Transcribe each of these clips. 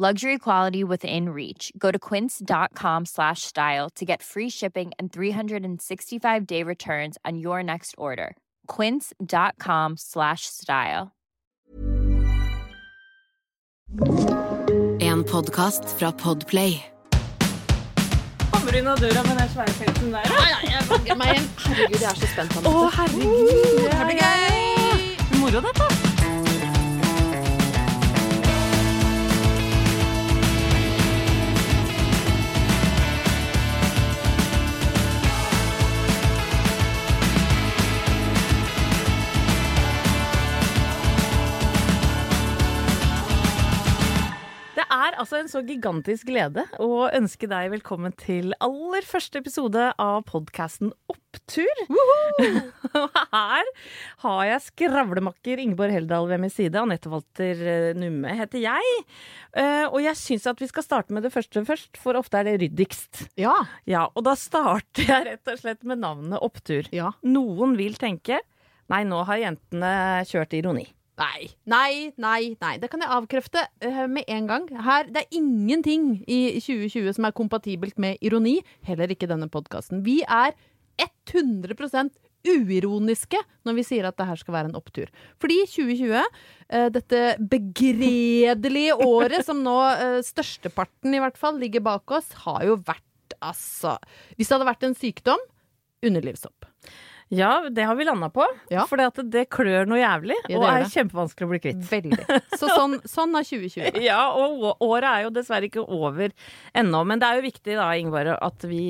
Luxury quality within reach. Go to quince.com slash style to get free shipping and 365 day returns on your next order. Quince.com slash style. En podkast fra Podplay. Kommer du inn av døra med den svære pelsen der? Nei, nei, jeg våger meg igjen. Herregud, jeg er så spent. Å, Anette. herregud. det her blir gøy. Moro, dette. Er altså en så gigantisk glede å ønske deg velkommen til aller første episode av podkasten Opptur. Og her har jeg skravlemakker Ingeborg Heldal ved min side. Anette Walter eh, Numme heter jeg. Eh, Og jeg syns at vi skal starte med det første først, for ofte er det ryddigst. Ja. Ja, og da starter jeg rett og slett med navnet Opptur. Ja. Noen vil tenke Nei, nå har jentene kjørt ironi. Nei, nei, nei, nei. Det kan jeg avkrefte eh, med en gang. Her, Det er ingenting i 2020 som er kompatibelt med ironi. Heller ikke denne podkasten. Vi er 100% uironiske når vi sier at det her skal være en opptur. Fordi 2020, eh, dette begredelige året som nå eh, størsteparten i hvert fall ligger bak oss, har jo vært altså Hvis det hadde vært en sykdom underlivssopp. Ja, det har vi landa på. Ja. For det, klør noe jævlig, Ja, og er det. kjempevanskelig å bli kvitt. Veldig. Så sånn, sånn er 2020. Ja, og året er jo dessverre ikke over ennå. Men det er jo viktig da, Ingeborg, at vi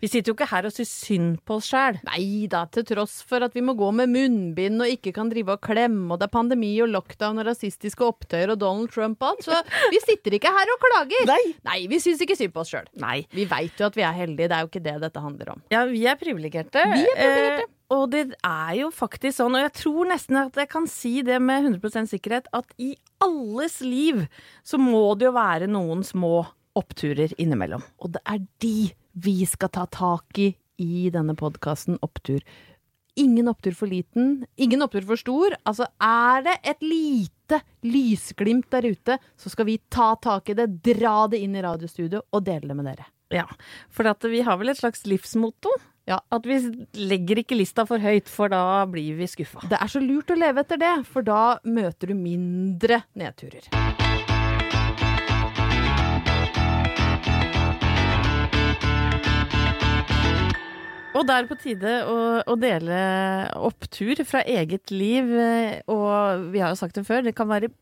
Vi sitter jo ikke her og syns synd på oss sjæl. Nei da, til tross for at vi må gå med munnbind og ikke kan drive og klemme, og det er pandemi og lockdown og rasistiske opptøyer og Donald Trump og alt, så vi sitter ikke her og klager. Nei. Nei vi syns ikke synd på oss sjøl. Vi veit jo at vi er heldige, det er jo ikke det dette handler om. Ja, vi er privilegerte. Vi er privilegerte. Eh, og det er jo faktisk sånn, og jeg tror nesten at jeg kan si det med 100% sikkerhet, at i alles liv så må det jo være noen små oppturer innimellom. Og det er de vi skal ta tak i i denne podkasten Opptur. Ingen opptur for liten, ingen opptur for stor. Altså, er det et lite lysglimt der ute, så skal vi ta tak i det, dra det inn i radiostudio og dele det med dere. Ja, for vi har vel et slags livsmotto. Ja. At vi legger ikke lista for høyt, for da blir vi skuffa. Det er så lurt å leve etter det, for da møter du mindre nedturer. Og da er det på tide å, å dele opptur fra eget liv. eh, Og vi har jo sagt det før, det kan være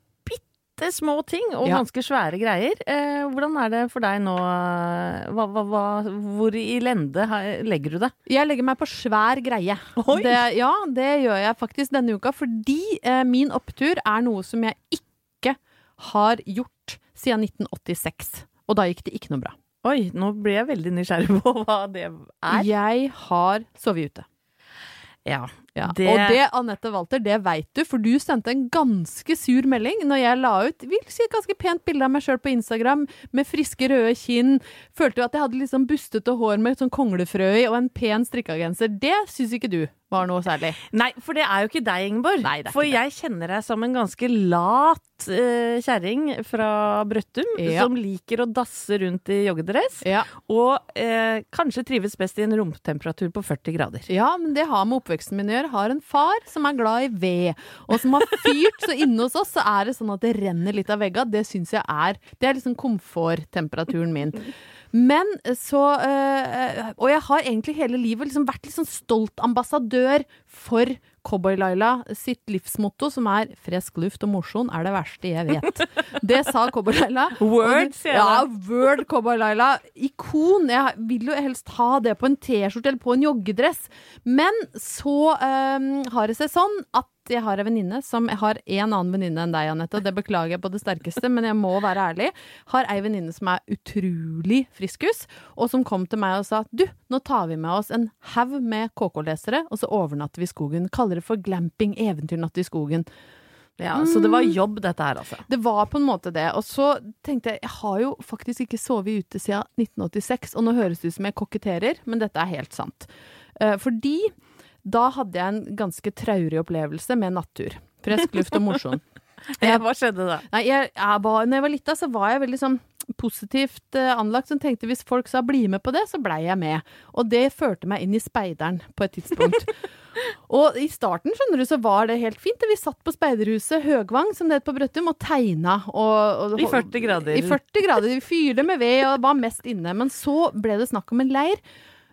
bitte små ting og Ja. ganske svære greier. Eh, hvordan er det for deg nå? Hva, hva, hva, hvor i lende legger du det? Jeg legger meg på svær greie. Det, ja, det gjør jeg faktisk denne uka, fordi eh, min opptur er noe som jeg ikke har gjort siden 1986. Og da gikk det ikke noe bra. Oi, nå ble jeg veldig nysgjerrig på hva det er. Jeg har sovet ute. Ja. Ja, Det- Og det, Anette Walter, det veit du, for du sendte en ganske sur melding når jeg la ut vil si et ganske pent bilde av meg sjøl på Instagram, med friske, røde kinn. Følte jo at jeg hadde litt sånn bustete hår med sånn konglefrø i, og en pen strikkegenser. Det syns ikke du var noe særlig. Nei, for det er jo ikke deg, Ingeborg. Nei, for jeg kjenner deg som en ganske lat uh, kjerring fra Brøttum, Ja. som liker å dasse rundt i joggedress, Ja. og uh, kanskje trives best i en romtemperatur på 40 grader. Ja, men det har med oppveksten min å gjøre. Har en far som er glad i ved, og som har fyrt. Så inne hos oss så er det sånn at det renner litt av vegga. Det syns jeg er Det er liksom komforttemperaturen min. Men så øh, Og jeg har egentlig hele livet liksom vært litt sånn stolt ambassadør for Cowboy-Laila sitt livsmotto, som er 'frisk luft og mosjon er det verste jeg vet'. Det sa Cowboy-Laila. Word, sier jeg Ja, word Cowboy-Laila. Ikon. Jeg vil jo helst ha det på en T-skjorte eller på en joggedress. Men så um, har det seg sånn at jeg har en venninne som jeg har en annen venninne enn deg, Anette, og det beklager jeg på det sterkeste, men jeg må være ærlig. Har ei venninne som er utrolig friskus, og som kom til meg og sa du, nå tar vi med oss en haug med KK-lesere, og så overnatter vi i skogen. Kaller det for glamping, eventyrnatt i skogen. Ja, Så det var jobb, dette her, altså. Det var på en måte det. Og så tenkte jeg, jeg har jo faktisk ikke sovet ute siden 1986, og nå høres det ut som jeg koketterer, men dette er helt sant. Eh, fordi da hadde jeg en ganske traurig opplevelse med nattur. Frisk luft og mosjon. Hva skjedde da? Nei, jeg, jeg var, når jeg var lita, så var jeg veldig sånn positivt eh, anlagt, som tenkte hvis folk sa bli med på det, så blei jeg med. Og det førte meg inn i speideren på et tidspunkt. og i starten, skjønner du, så var det helt fint. Vi satt på speiderhuset Høgvang, som det het på Brøttum, og tegna. Og, og, I 40 grader. I 40 grader. Vi fyrte med ved og var mest inne. Men så ble det snakk om en leir.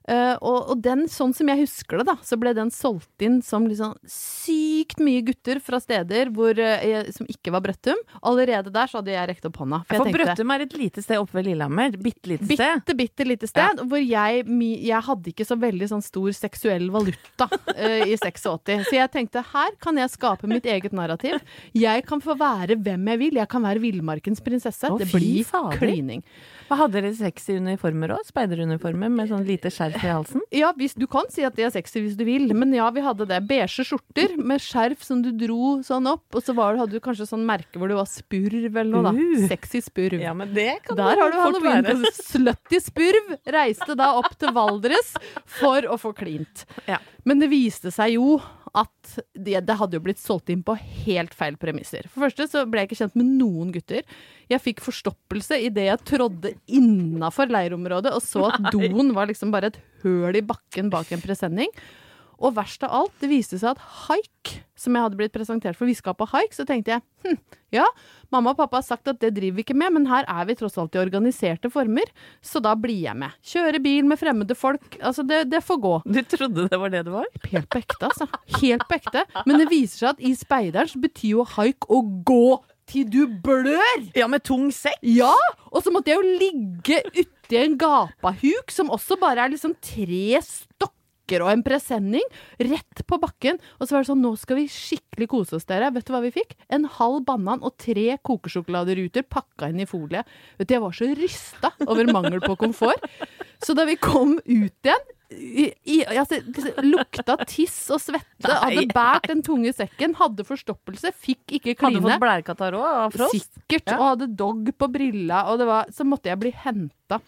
Eh, og, og den, sånn som jeg husker det, da, så ble den solgt inn som liksom sykt mye gutter fra steder hvor, uh, som ikke var Brøttum. Allerede der så hadde jeg rekt opp hånda. For for tenkte, Brøttum er et lite sted oppe ved Lillehammer. Bitte lite sted. Bitte, bitte lite sted. Hvor jeg, jeg hadde ikke så veldig sånn stor seksuell valuta uh, i 86. Så jeg tenkte her kan jeg skape mitt eget narrativ. Jeg kan få være hvem jeg vil. Jeg kan være villmarkens prinsesse. Å, det blir klining. Hva Hadde dere sexy uniformer òg? Speideruniformer med sånn lite skjerf i halsen? Ja, hvis, du kan si at de er sexy hvis du vil, men ja, vi hadde det. Beige skjorter med skjerf som du dro sånn opp, og så var, hadde du kanskje sånn merke hvor det var spurv eller noe, da. Uh. Sexy spurv. Ja, men det kan Der har du halloween Slutty Spurv. Reiste da opp til Valdres for å få klint. Ja. Men det viste seg jo at det, det hadde jo blitt solgt inn på helt feil premisser. For det første så ble jeg ikke kjent med noen gutter. Jeg fikk forstoppelse idet jeg trådde innafor leirområdet og så at doen var liksom bare et høl i bakken bak en presenning. Og verst av alt, det viste seg at haik, som jeg hadde blitt presentert for, vi skal på haik, så tenkte jeg hm, ja, mamma og pappa har sagt at det driver vi ikke med, men her er vi tross alt i organiserte former, så da blir jeg med. Kjøre bil med fremmede folk, altså det, det får gå. Du trodde det var det det var? Helt på ekte, altså. Helt på ekte. Men det viser seg at i speideren så betyr jo haik å gå til du blør! Ja, med tung sekk? Ja! Og så måtte jeg jo ligge uti en gapahuk, som også bare er liksom tre stokker og en presenning, rett på bakken. Og så var det sånn, nå skal vi skikkelig kose oss, dere. Vet du hva vi fikk? En halv banan og tre kokesjokoladeruter pakka inn i folie. Vet du, jeg var så rysta over mangel på komfort. Så da vi kom ut igjen i, i, altså, lukta tiss og svette, hadde Nei, båret den tunge sekken, hadde forstoppelse, fikk ikke kline. Hadde fått blærekatarr òg av frost? Sikkert. Ja. Og hadde dog på brilla, og det var, så måtte jeg bli henta.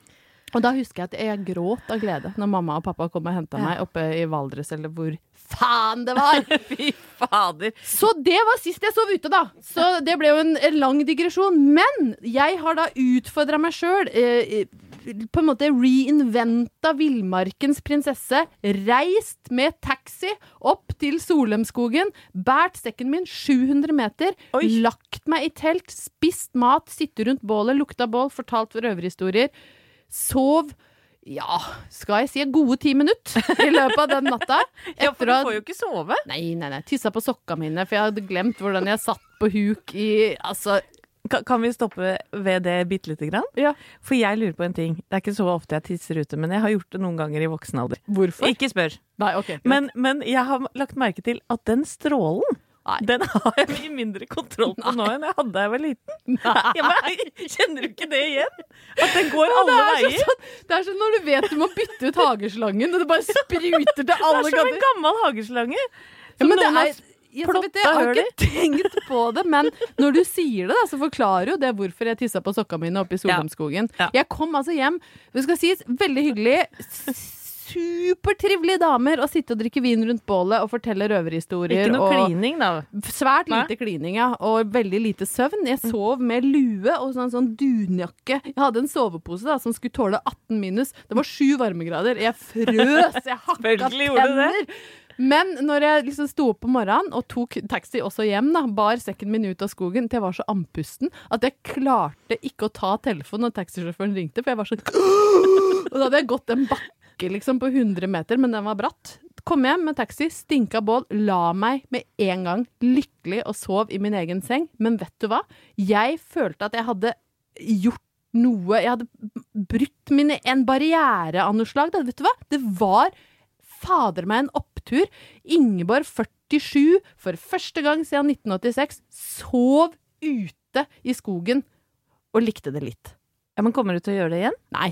Og da husker jeg at jeg gråt av glede når mamma og pappa kom og henta meg oppe i Valdres, eller hvor faen det var! Fy fader. Så det var sist jeg sov ute, da. Så det ble jo en, en lang digresjon. Men jeg har da utfordra meg sjøl. Eh, på en måte reinventa villmarkens prinsesse. Reist med taxi opp til Solheimskogen. Båret sekken min 700 meter. Oi. Lagt meg i telt. Spist mat. sittet rundt bålet. Lukta bål. Fortalt røverhistorier. Sov ja, skal jeg si gode ti minutter i løpet av den natta. Ja, for du får jo ikke sove. Nei, nei, nei. Tissa på sokka mine, for jeg hadde glemt hvordan jeg satt på huk i Altså, Ka- Kan vi stoppe ved det bitte lite grann? ja. For jeg lurer på en ting. Det er ikke så ofte jeg tisser ute, men jeg har gjort det noen ganger i voksen alder. Hvorfor? Ikke spør. Nei, ok. Men, men jeg har lagt merke til at den strålen Nei. Den har jeg mye mindre kontroll på nå enn jeg hadde da jeg var liten. Ja, men, kjenner du ikke det igjen? At den går alle det veier? sånn, det er sånn når du vet du må bytte ut hageslangen, og det bare spruter til alle ganger. Det er som en gammel hageslange. Ja, men noen har jeg, vet det, jeg har ikke tenkt på det, men når du sier det, da, så forklarer jo det hvorfor jeg tissa på sokka mine oppe i Solheimskogen. Ja. Jeg kom altså hjem, det skal sies, veldig hyggelig. Supertrivelige damer å sitte og drikke vin rundt bålet og fortelle røverhistorier. Ikke noe og klining, da. Svært Nei. lite klining, ja. Og veldig lite søvn. Jeg sov med lue og sånn, sånn dunjakke. Jeg hadde en sovepose da, som skulle tåle 18 minus. Det var sju varmegrader. Jeg frøs! Jeg hakka tenner. Men når jeg liksom sto opp på morgenen og tok taxi også hjem, da, bar sekken min ut av skogen til jeg var så andpusten at jeg klarte ikke å ta telefonen når taxisjåføren ringte, for jeg var sånn Og da hadde jeg gått en bakke liksom på 100 meter, men den var bratt. Kom hjem med taxi, stinka bål, la meg med en gang lykkelig og sov i min egen seng. Men vet du hva? Jeg følte at jeg hadde gjort noe Jeg hadde brutt mine, en barriere av noe slag. Da. Vet du hva? Det var fader meg en opptur. Ingeborg, 47, for første gang siden 1986, sov ute i skogen og likte det litt. Ja, men Kommer du til å gjøre det igjen? Nei.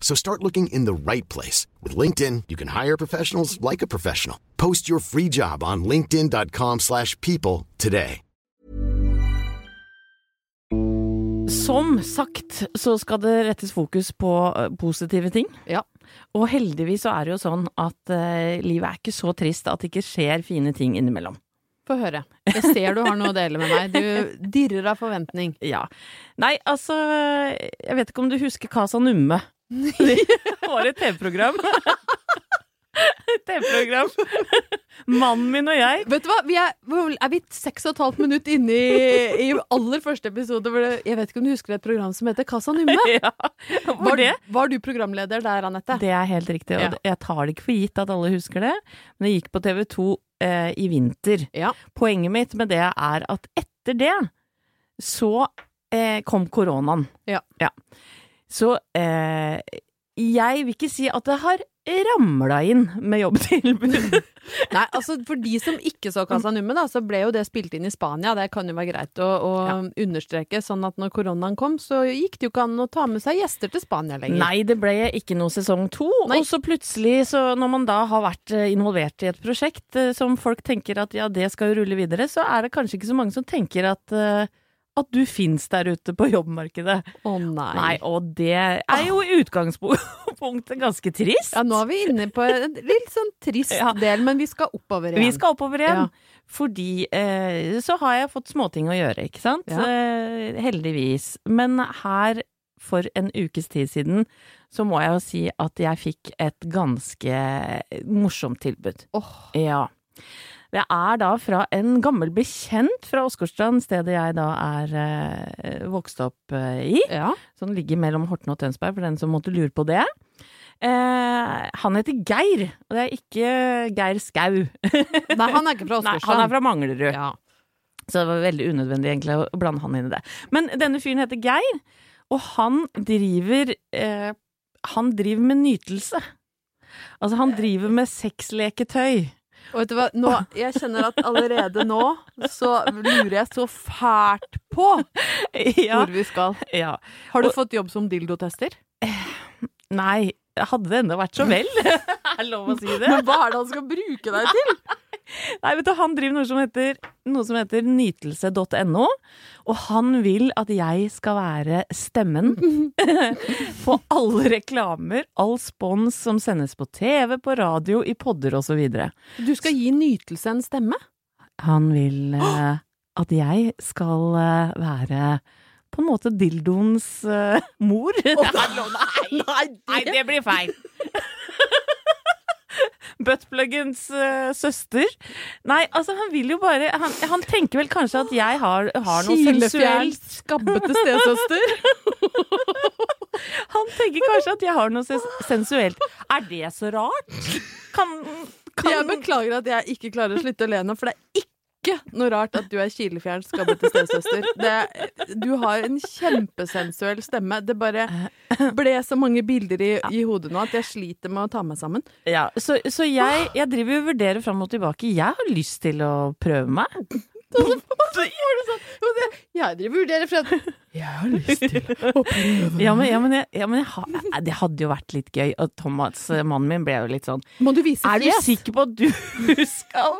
So start looking in the right place. With LinkedIn, you can hire professionals like a professional. Post your free job on linkedin.com slash people today. Som sagt så skal det rettes fokus på eh, positive ting. Ja. Og heldigvis så er det jo sånn at uh, livet er ikke så trist at det ikke skjer fine ting innimellom. Få høre. Jeg ser du har noe å dele med meg. Du dirrer av forventning. Ja. Nei, altså Jeg vet ikke om du husker Casa Numme? Det var et TV-program. TV-program. Mannen min og jeg. Vet du hva, vi er, er vi seks og et halvt minutt inne i, i aller første episode det, Jeg vet ikke om du husker et program som heter Casa Numme? Ja, Var, var det? var du programleder der, Anette? Det er helt riktig, og Ja. jeg tar det ikke for gitt at alle husker det, men det gikk på TV 2 eh, i vinter. Ja. Poenget mitt med det er at etter det så eh, kom koronaen. Ja. Så eh, jeg vil ikke si at det har ramla inn med jobbtilbud. Nei, altså For de som ikke så Casa Numme, da, så ble jo det spilt inn i Spania. Det kan jo være greit å, å understreke. Sånn at når koronaen kom, så gikk det jo ikke an å ta med seg gjester til Spania lenger. Nei, det ble ikke noe sesong to. Nei. Og så plutselig, så når man da har vært eh, involvert i et prosjekt eh, som folk tenker at ja, det skal jo rulle videre, så er det kanskje ikke så mange som tenker at eh, at du fins der ute på jobbmarkedet. Å nei. Nei, og det er jo i utgangspunktet ganske trist. Ja, nå er vi inne på en litt sånn trist Ja. del, men vi skal oppover igjen. Vi skal oppover igjen. Ja. Fordi eh, så har jeg fått småting å gjøre, ikke sant? Ja. Eh, heldigvis. Men her for en ukes tid siden så må jeg jo si at jeg fikk et ganske morsomt tilbud. Åh. Ja. Det er da fra en gammel bekjent fra Åsgårdstrand, stedet jeg da er eh, vokst opp eh, i. Ja. Som ligger mellom Horten og Tønsberg, for den som måtte lure på det. Eh, han heter Geir, og det er ikke Geir Skau. Nei, han er ikke fra Åsgårdstrand. han er fra Manglerud. Ja. Så det var veldig unødvendig egentlig å blande han inn i det. Men denne fyren heter Geir, og han driver eh, Han driver med nytelse. Altså, han driver med sexleketøy. Og vet du hva, nå, jeg kjenner at allerede nå så lurer jeg så fælt på Ja. hvor vi skal. ja. Har du Og- fått jobb som dildotester? Nei, hadde det enda vært så vel. er lov å si det? Men hva er det han skal bruke deg til? Nei, vet du, han driver noe som heter, noe som heter nytelse.no, og han vil at jeg skal være stemmen på alle reklamer, all spons som sendes på TV, på radio, i podder osv. Du skal gi nytelse en stemme? Han vil uh, at jeg skal uh, være på en måte dildoens uh, mor. nei, nei, det blir feil. Buttpluggens uh, søster. Nei, altså, han vil jo bare Han, han tenker vel kanskje at jeg har, har noe sensuelt skabbete stesøster. Han tenker kanskje at jeg har noe sens- sensuelt. Er det så rart? Kan, kan Jeg beklager at jeg ikke klarer å slutte å le nå, for det er ikke noe rart at du er kilefjern, skabbete stesøster. Det- Du har en kjempesensuell stemme. Det bare ble så mange bilder i, i hodet nå at jeg sliter med å ta meg sammen. Ja, så, så jeg, jeg driver og vurderer fram og tilbake. Jeg har lyst til å prøve meg. Jeg driver og vurderer at Jeg har lyst til å prøve. Ja, men, ja, men, jeg, ja, men jeg har, det hadde jo vært litt gøy. Og Thomas, eh, mannen min, ble jo litt sånn Må du vise Er du fjes? sikker på at du skal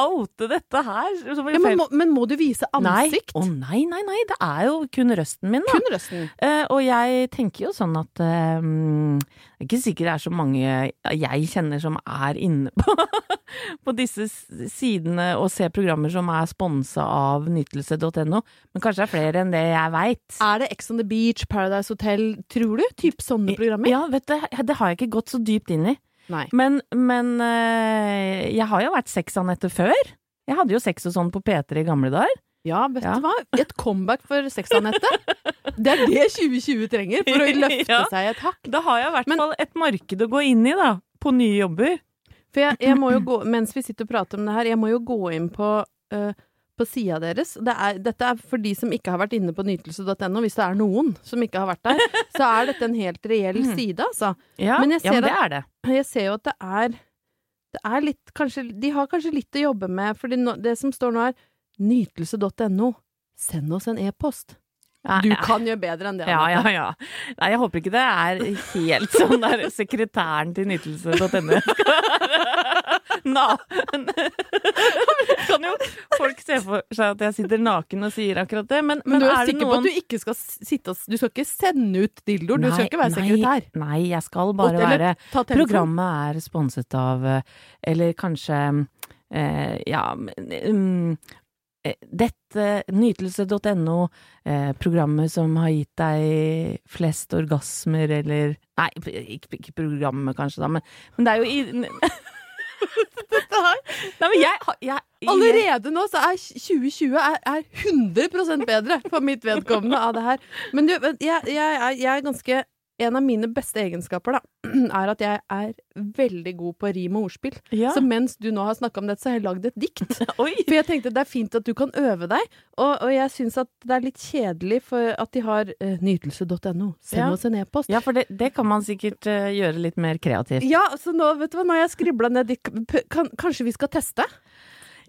oute dette her? Ja, men, må, men må du vise ansikt? Nei. Å nei, nei, nei. Det er jo kun røsten min, da. Kun røsten. Uh, og jeg tenker jo sånn at uh, Det er ikke sikkert det er så mange jeg kjenner som er inne på, på disse sidene og ser programmer som er sponsa av nytelse.no, men kanskje det er flere enn det jeg veit. Er det Ex on the Beach, Paradise Hotel, tror du? Typ sånne programmer? Ja, vet du, det har jeg ikke gått så dypt inn i. Nei. Men, men eh, jeg har jo vært Sex-Anette før. Jeg hadde jo sex og sånn på P3 i gamle dager. Ja, vet Ja. du hva? Et comeback for sexanette. Det er det 2020 trenger for å løfte Ja. seg et hakk. Da har jeg i hvert fall et marked å gå inn i, da. På nye jobber. For jeg, jeg må jo gå, mens vi sitter og prater om det her, jeg må jo gå inn på, uh, på sida deres. Det er, dette er for de som ikke har vært inne på nytelse.no, hvis det er noen som ikke har vært der, så er dette en helt reell side, altså. Ja, Men jeg ja, men det at- er det. Jeg ser jo at det er det er litt, kanskje, De har kanskje litt å jobbe med, for det som står nå er nytelse.no. Send oss en e-post. Du kan gjøre bedre enn det. Ja, ja, ja. Nei, jeg håper ikke det er helt sånn der sekretæren til nytelse.no. Na kan jo folk se for seg at jeg sitter naken og sier akkurat det, men, Men du er, er sikker sikker på at du ikke skal sitte og Du skal ikke sende ut dildoer? Du skal ikke være nei, sekretær? Nei, jeg skal bare være. Programmet er sponset av Eller kanskje eh, Ja eh, dette, nytelse.no, eh, programmet som har gitt deg flest orgasmer, eller Nei, ikke, ikke programmet kanskje, da, men, men det er jo i Nei, men jeg, jeg, jeg Allerede nå så er 2020 er, er 100% bedre for mitt vedkommende av det her. Men du, jeg, jeg, er, jeg er ganske En av mine beste egenskaper da, er at jeg er veldig god på rim og ordspill. Ja. Så mens du nå har snakka om dette, så har jeg lagd et dikt. For jeg tenkte det er fint at du kan øve deg, og, og jeg syns at det er litt kjedelig for at de har uh, nytelse.no. Send Ja. oss en e-post. Ja, for det, det kan man sikkert uh, gjøre litt mer kreativt. Ja, så nå, vet du hva, nå har jeg skribla ned dikt kan, Kanskje vi skal teste?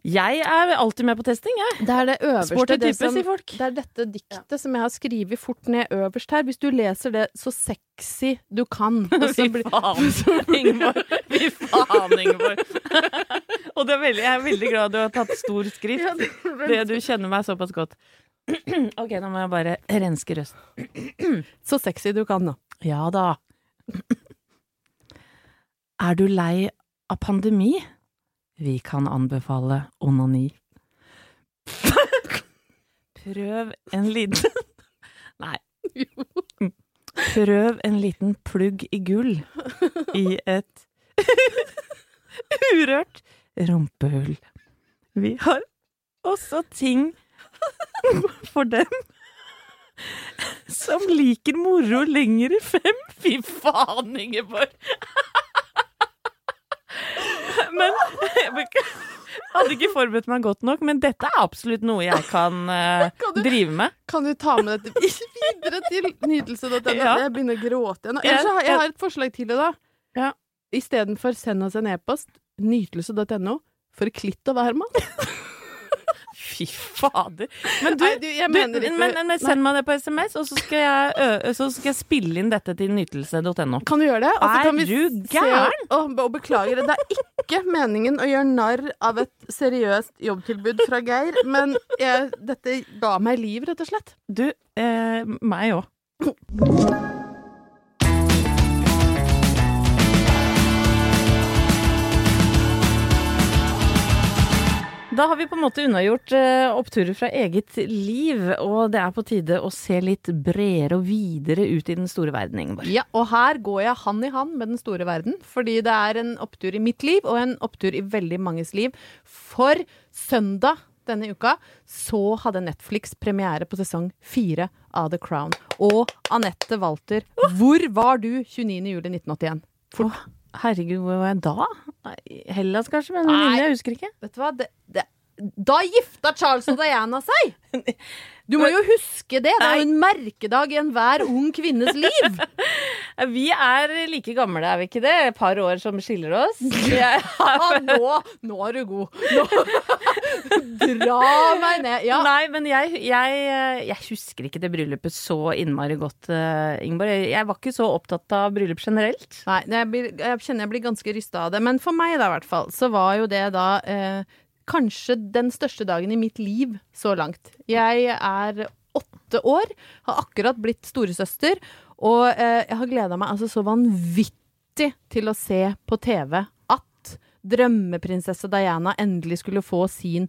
Jeg er alltid med på testing, jeg. Det er det øverste. Sporty det som- sier folk. Det er dette diktet som jeg har skrevet fort ned øverst her. Hvis du leser det så sexy du kan Fy blir- faen, Ingeborg. Fy faen, Ingeborg. Og det er veldig, jeg er veldig glad du har tatt stor skrift. Det du kjenner meg såpass godt. Ok, nå må jeg bare renske røsten. Så sexy du kan, da. Ja da. Er du lei av pandemi? Vi kan anbefale onani. Prøv en liten Nei. Prøv en liten plugg i gull i et urørt rumpehull. Vi har også ting for dem Som liker moro lenger i fem. Fy faen, Ingeborg. Men jeg hadde ikke forberedt meg godt nok, men dette er absolutt noe jeg kan uh, Kan du- drive med. Kan du ta med dette videre til nytelse.no? Ja. Jeg begynner å gråte igjen. Ellers så jeg har et forslag til deg, da. Ja. Istedenfor send oss en e-post, nytelse.no, for Klitt og Værmann. Fy fader. Men du, Nei, du, jeg du ikke- men, men send meg det på SMS, og så skal jeg, ø, så skal jeg spille inn dette til nytelse.no. Kan du gjøre det? Og så Er kan vi du se- gæren? Og, og beklager, det er ikke meningen å gjøre narr av et seriøst jobbtilbud fra Geir, men jeg, dette ga meg liv, rett og slett. Du, eh, meg òg. Da har vi på en måte unnagjort eh, oppturer fra eget liv, og det er på tide å se litt bredere og videre ut i den store verden, Ingeborg. Ja, og her går jeg hand i hand med den store verden, fordi det er en opptur i mitt liv, og en opptur i veldig manges liv. For søndag denne uka så hadde Netflix premiere på sesong fire av The Crown. Og Anette Walter, hvor var du 29. juli 1981? Herregud, hvor var jeg da? Hellas kanskje, men Nei. jeg husker ikke. Vet du hva? Det, det, da gifta Charles og Diana seg! Du må jo huske det! Det er jo en merkedag i enhver ung kvinnes liv. Vi er like gamle, er vi ikke det? Et par år som skiller oss. Er, Ja, nå, nå er du god. Nå. Dra meg ned. Ja. Nei, men jeg, jeg, jeg husker ikke det bryllupet så innmari godt, eh, Ingeborg. Jeg var ikke så opptatt av bryllup generelt. Nei, jeg, blir, jeg kjenner jeg blir ganske rysta av det. Men for meg, da, i hvert fall, så var jo det da eh, kanskje den største dagen i mitt liv så langt. Jeg er åtte år, har akkurat blitt storesøster, og eh, jeg har gleda meg altså så vanvittig til å se på TV at drømmeprinsesse Diana endelig skulle få sin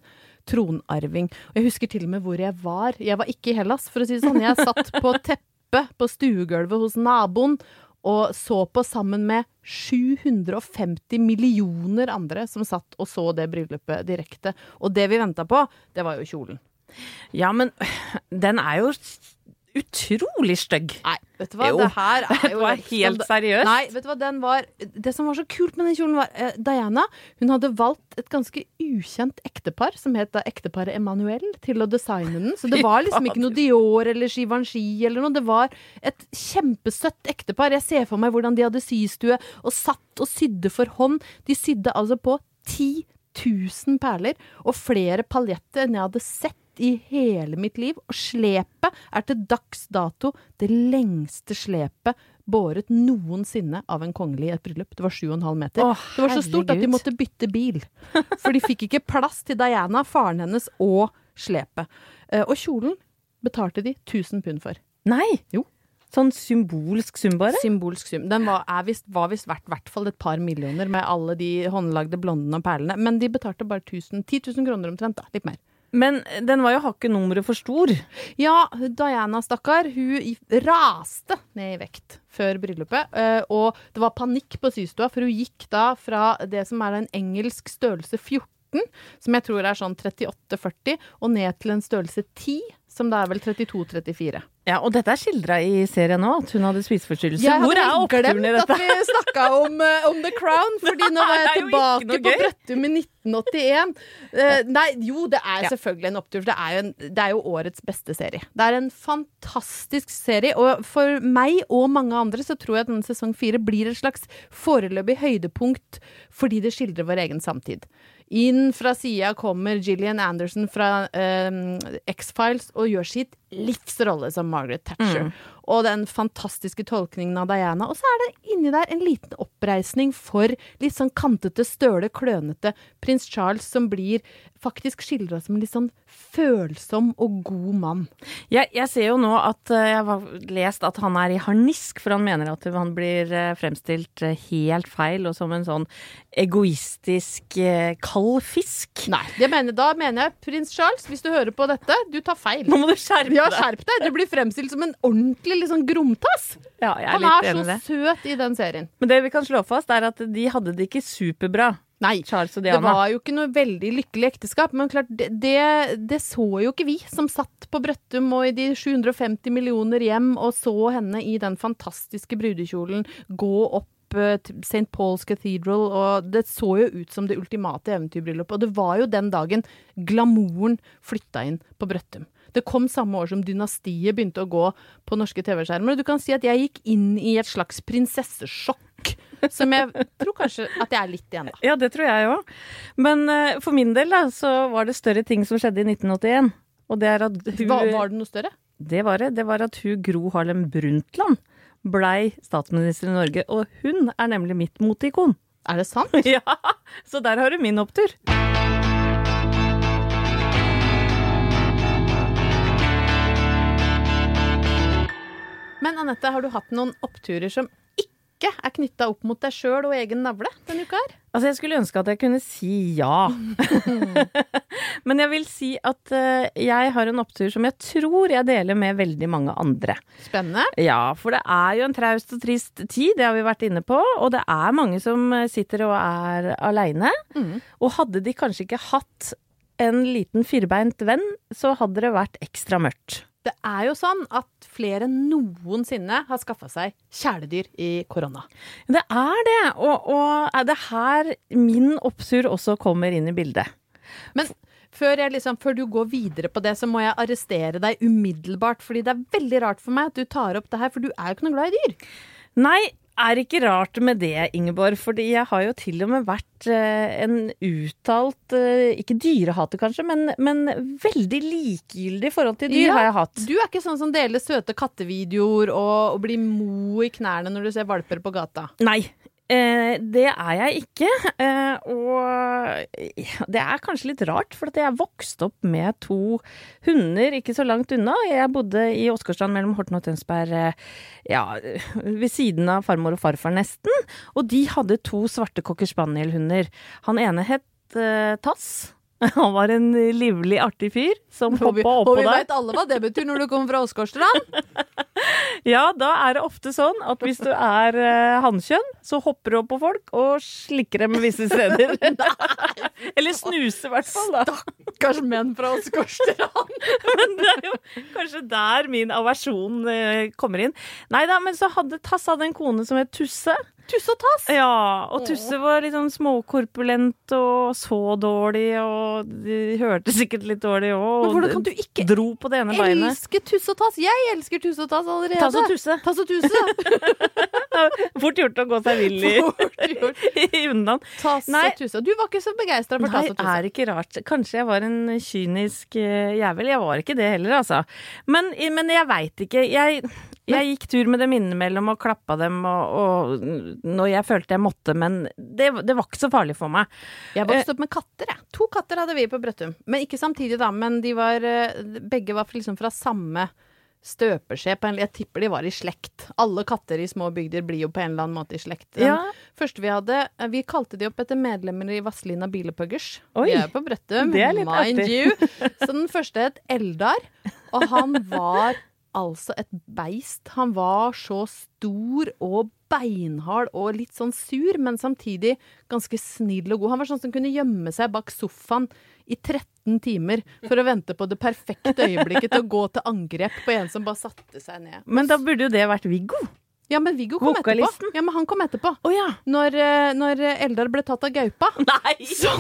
tronarving. Og jeg husker til og med hvor jeg var. Jeg var ikke i Hellas, for å si det sånn. Jeg satt på teppet på stuegulvet hos naboen og så på sammen med 750 millioner andre som satt og så det bryllupet direkte. Og det vi venta på, det var jo kjolen. Ja, men den er jo utrolig stygg. Nei, vet du hva, Jo, det her er jo det var helt seriøst. Nei, vet du hva, den var Det som var så kult med den kjolen, var eh, Diana Hun hadde valgt et ganske ukjent ektepar, som het da ekteparet Emanuel, til å designe den. Så det var liksom ikke noe Dior eller Givenchy eller noe. Det var et kjempesøtt ektepar. Jeg ser for meg hvordan de hadde systue og satt og sydde for hånd. De sydde altså på 10 000 perler og flere paljetter enn jeg hadde sett i hele mitt liv. Og slepet er til dags dato det lengste slepet båret noensinne av en kongelig i et bryllup. Det var 7,5 meter. Åh, det var så stort at de måtte bytte bil. For de fikk ikke plass til Diana, faren hennes og slepet. Eh, Og kjolen betalte de 1000 pund for. Nei! Jo. Sånn symbolsk sum, bare? Symbolsk sum. Den var, vist, var visst verdt i hvert fall et par millioner med alle de håndlagde blondene og perlene. Men de betalte bare 1000, 10 000 kroner omtrent, da. Litt mer. Men den var jo hakket nummeret for stor. Ja, Diana, stakkar, hun raste ned i vekt før bryllupet. eh, Og det var panikk på systua, for hun gikk da fra det som er en engelsk størrelse 14, som jeg tror er sånn 38-40, og ned til en størrelse 10, som da er vel 32-34. Ja, Og dette er skildra i serien nå, at hun hadde spiseforstyrrelse. Jeg Hvor er oppturen i glemt dette? at vi snakka om, uh, om The Crown, fordi nå var jeg tilbake på. Brøttum i 1981. Uh, nei, jo, det er selvfølgelig en opptur. for Det er, jo en, det er jo årets beste serie. Det er en fantastisk serie, og for meg og mange andre så tror jeg at denne sesong fire blir et slags foreløpig høydepunkt fordi det skildrer vår egen samtid. Inn fra sida kommer Gillian Anderson fra uh, X-Files og gjør sitt livs rolle som Margaret Thatcher. Mm. Og den fantastiske tolkningen av Diana. Og så er det inni der en liten oppreisning for litt sånn kantete, støle, klønete prins Charles, som blir faktisk skildra som en litt sånn følsom og god mann. Jeg, jeg ser jo nå at eh, jeg har lest at han er i harnisk, for han mener at han blir eh, fremstilt eh, helt feil og som en sånn egoistisk kald fisk. Nei, mener, da mener jeg prins Charles, hvis du hører på dette, du tar feil. Nå må du skjerpe Ja, skjerp deg! Du blir fremstilt som en ordentlig liksom, sånn. Ja, jeg er Han litt er enig så det. søt i den serien. Men det vi kan slå fast, er at de hadde det ikke superbra. Nei, det var jo ikke noe veldig lykkelig ekteskap, men klart, det, det, det så jo ikke vi som satt på Brøttum og i de 750 millioner hjem og så henne i den fantastiske brudekjolen gå opp eh, St. Paul's Cathedral, og det så jo ut som det ultimate eventyrbryllupet. Og det var jo den dagen glamouren flytta inn på Brøttum. Det kom samme år som Dynastiet begynte å gå på norske TV-skjermer. Og du kan si at jeg gikk inn i et slags prinsessesjokk, som jeg tror kanskje at jeg er litt igjen, da. Ja, det tror jeg òg. Men uh, for min del da, så var det større ting som skjedde i 1981. Og det er at du, Hva, var det noe større? Det var det. Det var at hun Gro Harlem Brundtland blei statsminister i Norge. Og hun er nemlig mitt moteikon. Er det sant? Ja, så der har du min opptur. Men Anette, har du hatt noen oppturer som ikke er knytta opp mot deg sjøl og egen navle denne uka her? Altså, jeg skulle ønske at jeg kunne si ja. Men jeg vil si at uh, jeg har en opptur som jeg tror jeg deler med veldig mange andre. Spennende. Ja, for det er jo en traust og trist tid, det har vi vært inne på. Og det er mange som sitter og er aleine. Og hadde de kanskje ikke hatt en liten firbeint venn, så hadde det vært ekstra mørkt. Det er jo sånn at flere enn noensinne har skaffa seg kjæledyr i korona. Det er det, og, og er det her min opptur også kommer inn i bildet. Men før, jeg liksom, før du går videre på det, så må jeg arrestere deg umiddelbart. Fordi det er veldig rart for meg at du tar opp det her, for du er jo ikke noe glad i dyr. Nei, er ikke rart med det, Ingeborg. Fordi jeg har jo til og med vært eh, en uttalt eh, Ikke dyrehater, kanskje, men, men veldig likegyldig i forhold til dyr Ja, har jeg hatt. Du er ikke sånn som deler søte kattevideoer og, og blir mo i knærne når du ser valper på gata. Nei. Eh, det er jeg ikke. Eh, og det er kanskje litt rart, for jeg vokste vokst opp med to hunder ikke så langt unna. Jeg bodde i Åsgårdstrand mellom Horten og Tønsberg, eh, ja, ved siden av farmor og farfar nesten. Og de hadde to svarte cocker spaniel-hunder. Han ene het eh, Tass. Han var en livlig, artig fyr som hoppa oppå der. og vi veit alle hva det betyr når du kommer fra Åsgårdstrand. Ja, da er det ofte sånn at hvis du er eh, hannkjønn, så hopper du opp på folk og slikker dem visse steder. Eller snuser, i hvert fall. da. Stakkars menn fra Åsgårdstrand. Men det er jo kanskje der min aversjon eh, kommer inn. Nei da, men så hadde Tass hadde en kone som het Tusse. Tusse og tass. Ja, og Tusse var litt sånn småkorpulent og så dårlig, og de hørte sikkert litt dårlig òg. Men hvordan kan du ikke Dro på det ene beinet. elske Tusse og Tass? Jeg elsker Tusse og Tass allerede. Tass og Tusse. Tass og Tusse. Fort gjort å gå seg vill i, i. Tass Nei. og Tusse. Du var ikke så begeistra for Nei, Tass og Tusse. er ikke rart. Kanskje jeg var en kynisk eh, jævel. Jeg var ikke det heller, altså. Men, men jeg veit ikke. Jeg, jeg gikk tur med dem innimellom og klappa dem og, og når jeg følte jeg måtte, men det, det var ikke så farlig for meg. Jeg vokste opp med katter, jeg. To katter hadde vi på Brøttum. Men ikke samtidig, da. Men de var eh, Begge var liksom fra samme støpeskje. På en, jeg tipper de var i slekt. Alle katter i små bygder blir jo på en eller annen måte i slekt. Den Ja. første vi hadde eh, Vi kalte de opp etter medlemmer i Vazelina Bilepuggers. Vi er på Brøttum, er mind artig. you. Så den første het Eldar, og han var altså et beist. Han var så stor og beinhard og litt sånn sur, men samtidig ganske snill og god. Han var sånn som kunne gjemme seg bak sofaen i 13 timer for å vente på det perfekte øyeblikket til å gå til angrep på en som bare satte seg ned. Men da burde jo det vært Viggo. Ja, men Viggo kom Vokalisten. etterpå. Ja, men han kom etterpå. Oh, ja. Når, eh, når Eldar ble tatt av gaupa, Nei! så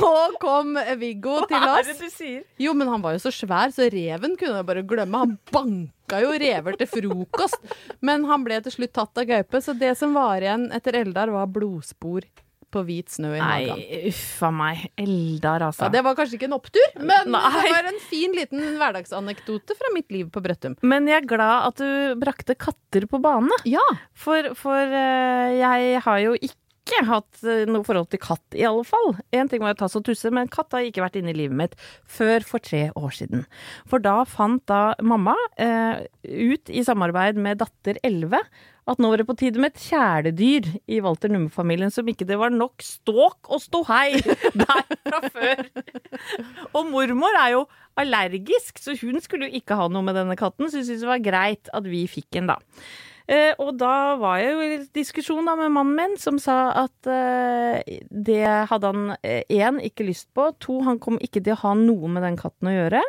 kom Viggo til oss. Hva er det du sier? Jo, men han var jo så svær, så reven kunne jeg bare glemme. Han banka jo rever til frokost. Men han ble til slutt tatt av gaupe, så det som var igjen etter Eldar, var blodspor på hvit snø i magen. Nei, uffa meg. Eldar, altså. Ja, det var kanskje ikke en opptur, men Nei. det var en fin liten hverdagsanekdote fra mitt liv på Brøttum. Men jeg er glad at du brakte katter på bane. Ja, For, for eh, jeg har jo ikke ikke hatt eh, noe forhold til katt, i alle fall. En ting var jo tass og tusse, men katt har ikke vært inne i livet mitt før for tre år siden. For da fant da mamma eh, ut, i samarbeid med datter 11, at nå var det på tide med et kjæledyr i Walter Numme-familien, som ikke det var nok ståk og ståhei der fra før. Og mormor er jo allergisk, så hun skulle jo ikke ha noe med denne katten, så hun syntes det var greit at vi fikk en, da. Eh, og da var jeg jo i diskusjon da med mannen min, som sa at eh, det hadde han én ikke lyst på, to han kom ikke til å ha noe med den katten å gjøre.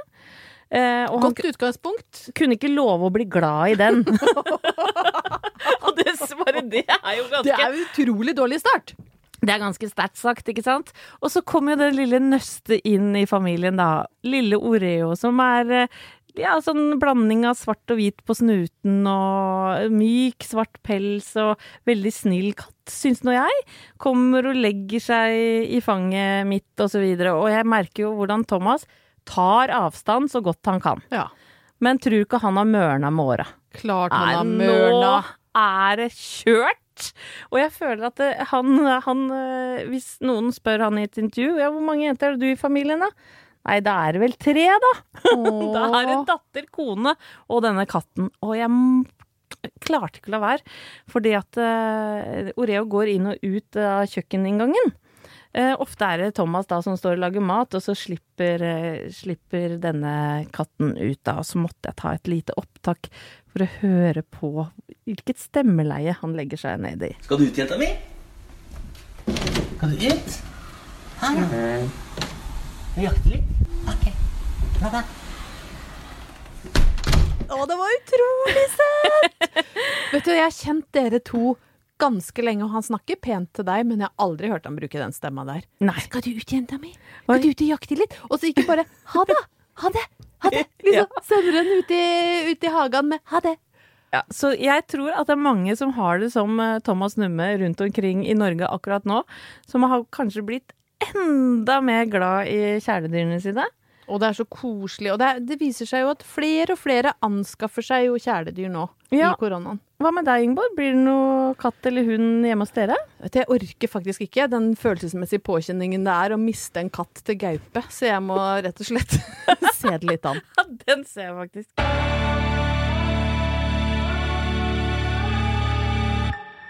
Eh, og Godt utgangspunkt. kunne ikke love å bli glad i den. og det, bare det er jo ganske Det er utrolig dårlig start. det er ganske sterkt sagt, ikke sant? Og så kom jo det lille nøstet inn i familien, da. Lille Oreo, som er eh, ja, sånn blanding av svart og hvit på snuten og myk, svart pels og veldig snill katt, syns nå jeg. Kommer og legger seg i fanget mitt og så videre. Og jeg merker jo hvordan Thomas tar avstand så godt han kan. Ja. Men tror ikke han har mørna med åra. Klart han har mørna. Nå er det kjørt! Og jeg føler at han, han eh, Hvis noen spør han i et intervju ja, hvor mange jenter er det du i familien, da? Nei, da er det vel tre, da. Da er det datter, kone og denne katten. Og jeg klarte ikke å la være, fordi at uh, Oreo går inn og ut av kjøkkeninngangen. Uh, ofte er det Thomas da som står og lager mat, og så slipper, uh, slipper denne katten ut da. Og så måtte jeg ta et lite opptak for å høre på hvilket stemmeleie han legger seg ned i. Skal du ut, jenta mi? Skal du ut? Hæ? Litt? Ok. Bra, da. Å, det var utrolig søtt! Vet du, jeg har kjent dere to ganske lenge, og han snakker pent til deg, men jeg har aldri hørt han bruke den stemma der. Nei. Skal du ut, jenta mi? Skal du ut og jakte litt? Og så ikke bare ha det, ha det, ha det. Liksom sender den ut i, ut i hagen med ha det. Ja, så jeg tror at det er mange som har det som eh, Thomas Numme rundt omkring i Norge akkurat nå, som har kanskje blitt enda mer glad i kjæledyrene sine. Og det er så koselig. Og det, er, det viser seg jo at flere og flere anskaffer seg jo kjæledyr nå Ja. i koronaen. Hva med deg, Ingeborg? Blir det noe katt eller hund hjemme hos dere? Jeg orker faktisk ikke den følelsesmessige påkjenningen det er å miste en katt til gaupe, så jeg må rett og slett se det litt an. Ja, den ser jeg faktisk.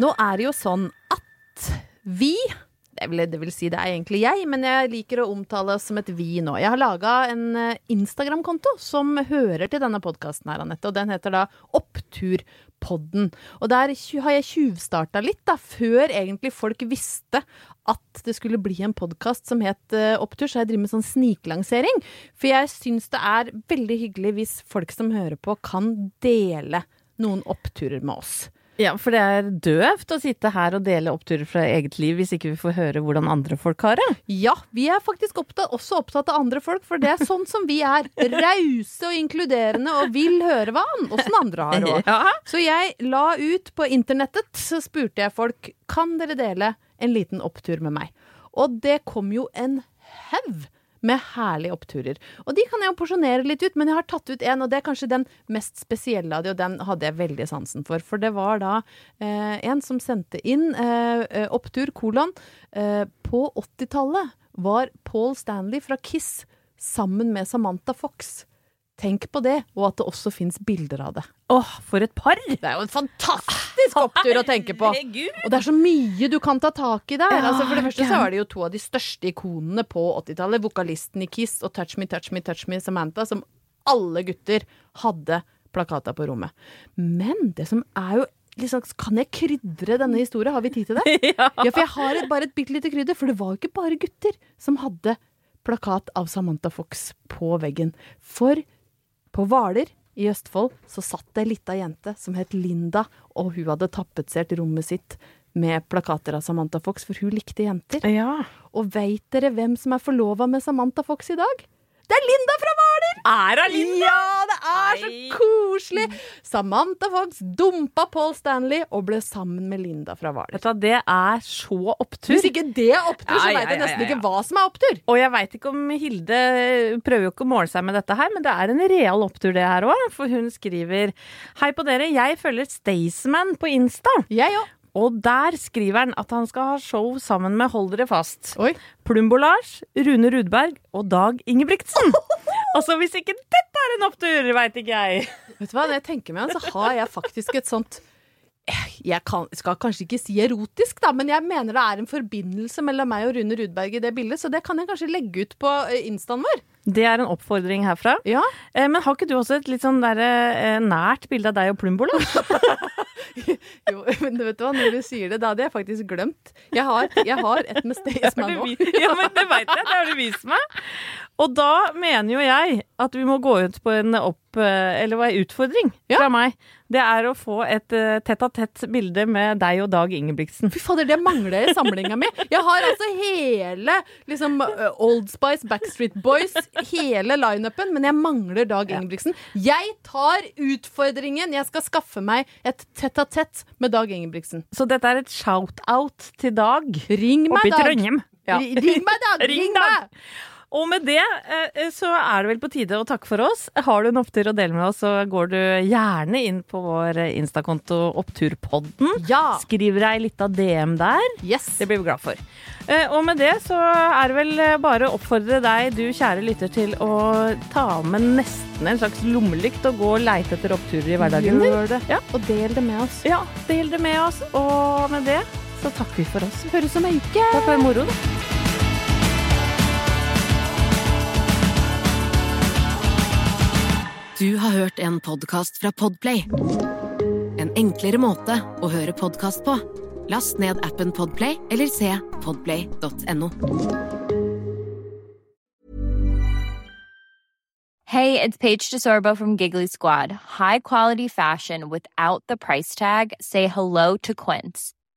Nå er det jo sånn at vi det vil, det vil si det er egentlig jeg, men jeg liker å omtale oss som et vi nå. Jeg har laga en eh, Instagram-konto som hører til denne podkasten her, Anette, og den heter da Oppturpodden. Og der har jeg tjuvstarta litt, da, før egentlig folk visste at det skulle bli en podkast som het eh, Opptur, så jeg driver med sånn sniklansering. For jeg syns det er veldig hyggelig hvis folk som hører på, kan dele noen oppturer med oss. Ja, for det er døvt å sitte her og dele oppturer fra eget liv hvis ikke vi får høre hvordan andre folk har det. Ja, vi er faktisk opptatt, også opptatt av andre folk, for det er sånn som vi er. Rause og inkluderende og vil høre hva åssen andre har råd. Ja. Så jeg la ut på internettet, så spurte jeg folk kan dere dele en liten opptur med meg. Og det kom jo en haug med herlige oppturer. Og de kan jeg jo porsjonere litt ut, men jeg har tatt ut en, og det er kanskje den mest spesielle av de, og den hadde jeg veldig sansen for. For det var da eh, en som sendte inn eh, eh, opptur, kolon. Eh, på 80-tallet var Paul Stanley fra Kiss sammen med Samantha Fox. Tenk på det, og at det også fins bilder av det. Åh, for et par! Det er jo en fantastisk opptur å tenke på! Herregud. Og det er så mye du kan ta tak i der. Ja, altså for det første så er det jo to av de største ikonene på 80-tallet. Vokalisten i Kiss og Touch Me, Touch Me, Touch Me Samantha, som alle gutter hadde plakata på rommet. Men det som er jo liksom, Kan jeg krydre denne historien? Har vi tid til det? Ja. Ja, for jeg har et, bare et bitte lite krydder. For det var jo ikke bare gutter som hadde plakat av Samantha Fox på veggen. For på Hvaler i Østfold så satt det ei lita jente som het Linda, og hun hadde tapetsert rommet sitt med plakater av Samantha Fox, for hun likte jenter. Ja. Og veit dere hvem som er forlova med Samantha Fox i dag? Det er Linda fra Hvaler! Er hun Linda? Ja, det er så koselig! Samantha Fox dumpa Paul Stanley og ble sammen med Linda fra Hvaler. Det er så opptur. Hvis ikke det er opptur, så veit jeg nesten ikke hva som er opptur. Og jeg veit ikke om Hilde prøver jo ikke å måle seg med dette her, men det er en real opptur det her òg. For hun skriver Hei på dere, jeg følger Staysman på Insta. Jeg òg. Og der skriver han at han skal ha show sammen med, hold dere fast, Oi. Plumbo-Lars, Rune Rudberg og Dag Ingebrigtsen. altså, hvis ikke dette er en opptur, veit ikke jeg. Vet du hva, når jeg tenker meg om, så har jeg faktisk et sånt jeg kan, skal kanskje ikke si erotisk, da, men jeg mener det er en forbindelse mellom meg og Rune Rudberg i det bildet, så det kan jeg kanskje legge ut på eh, instaen vår. Det er en oppfordring herfra. Ja. Eh, men har ikke du også et litt sånn der, eh, nært bilde av deg og Plumbo, da? Jo, men du vet hva, når du sier det, da hadde jeg faktisk glemt. Jeg har, jeg har et med Staysman nå. ja, men det veit jeg. Det har du vist meg. Og da mener jo jeg at vi må gå ut på en opp... eh, Eller hva utfordring Ja. fra meg. Det er å få et eh, tett-a-tett bilde med deg og Dag Ingebrigtsen. Fy fader, det mangler jeg i samlinga mi. Jeg har altså hele liksom uh, Old Spice, Backstreet Boys, hele lineupen, men jeg mangler Dag Ingebrigtsen. Jeg tar utfordringen. Jeg skal skaffe meg et tett-a-tett med Dag Ingebrigtsen. Så dette er et shout-out til Dag. Ring meg, Dag. Trondheim. Ja. Ring meg, Dag! Ring Ring Dag. Og med det eh, så er det vel på tide å takke for oss. Har du en opptur å dele med oss, så går du gjerne inn på vår Instakonto Oppturpodden. Ja. Skriv deg litt av DM der. Yes. Det blir vi glad for. Eh, Og med det så er det vel eh, bare å oppfordre deg, du kjære lytter, til å ta med nesten en slags lommelykt og gå og leite etter oppturer i hverdagen. din. Gjør det. Ja. Og del det med oss. Ja, del det med oss. Og med det så takker vi for oss. Høres om ei uke. Takk for moro. da. Du har hørt en podkast fra Podplay. En enklere måte å høre podkast på. Last ned appen Podplay eller se podplay.no. Hey, it's Paige DeSorbo from Giggly Squad. High quality fashion without the price tag. Say hello to Quince.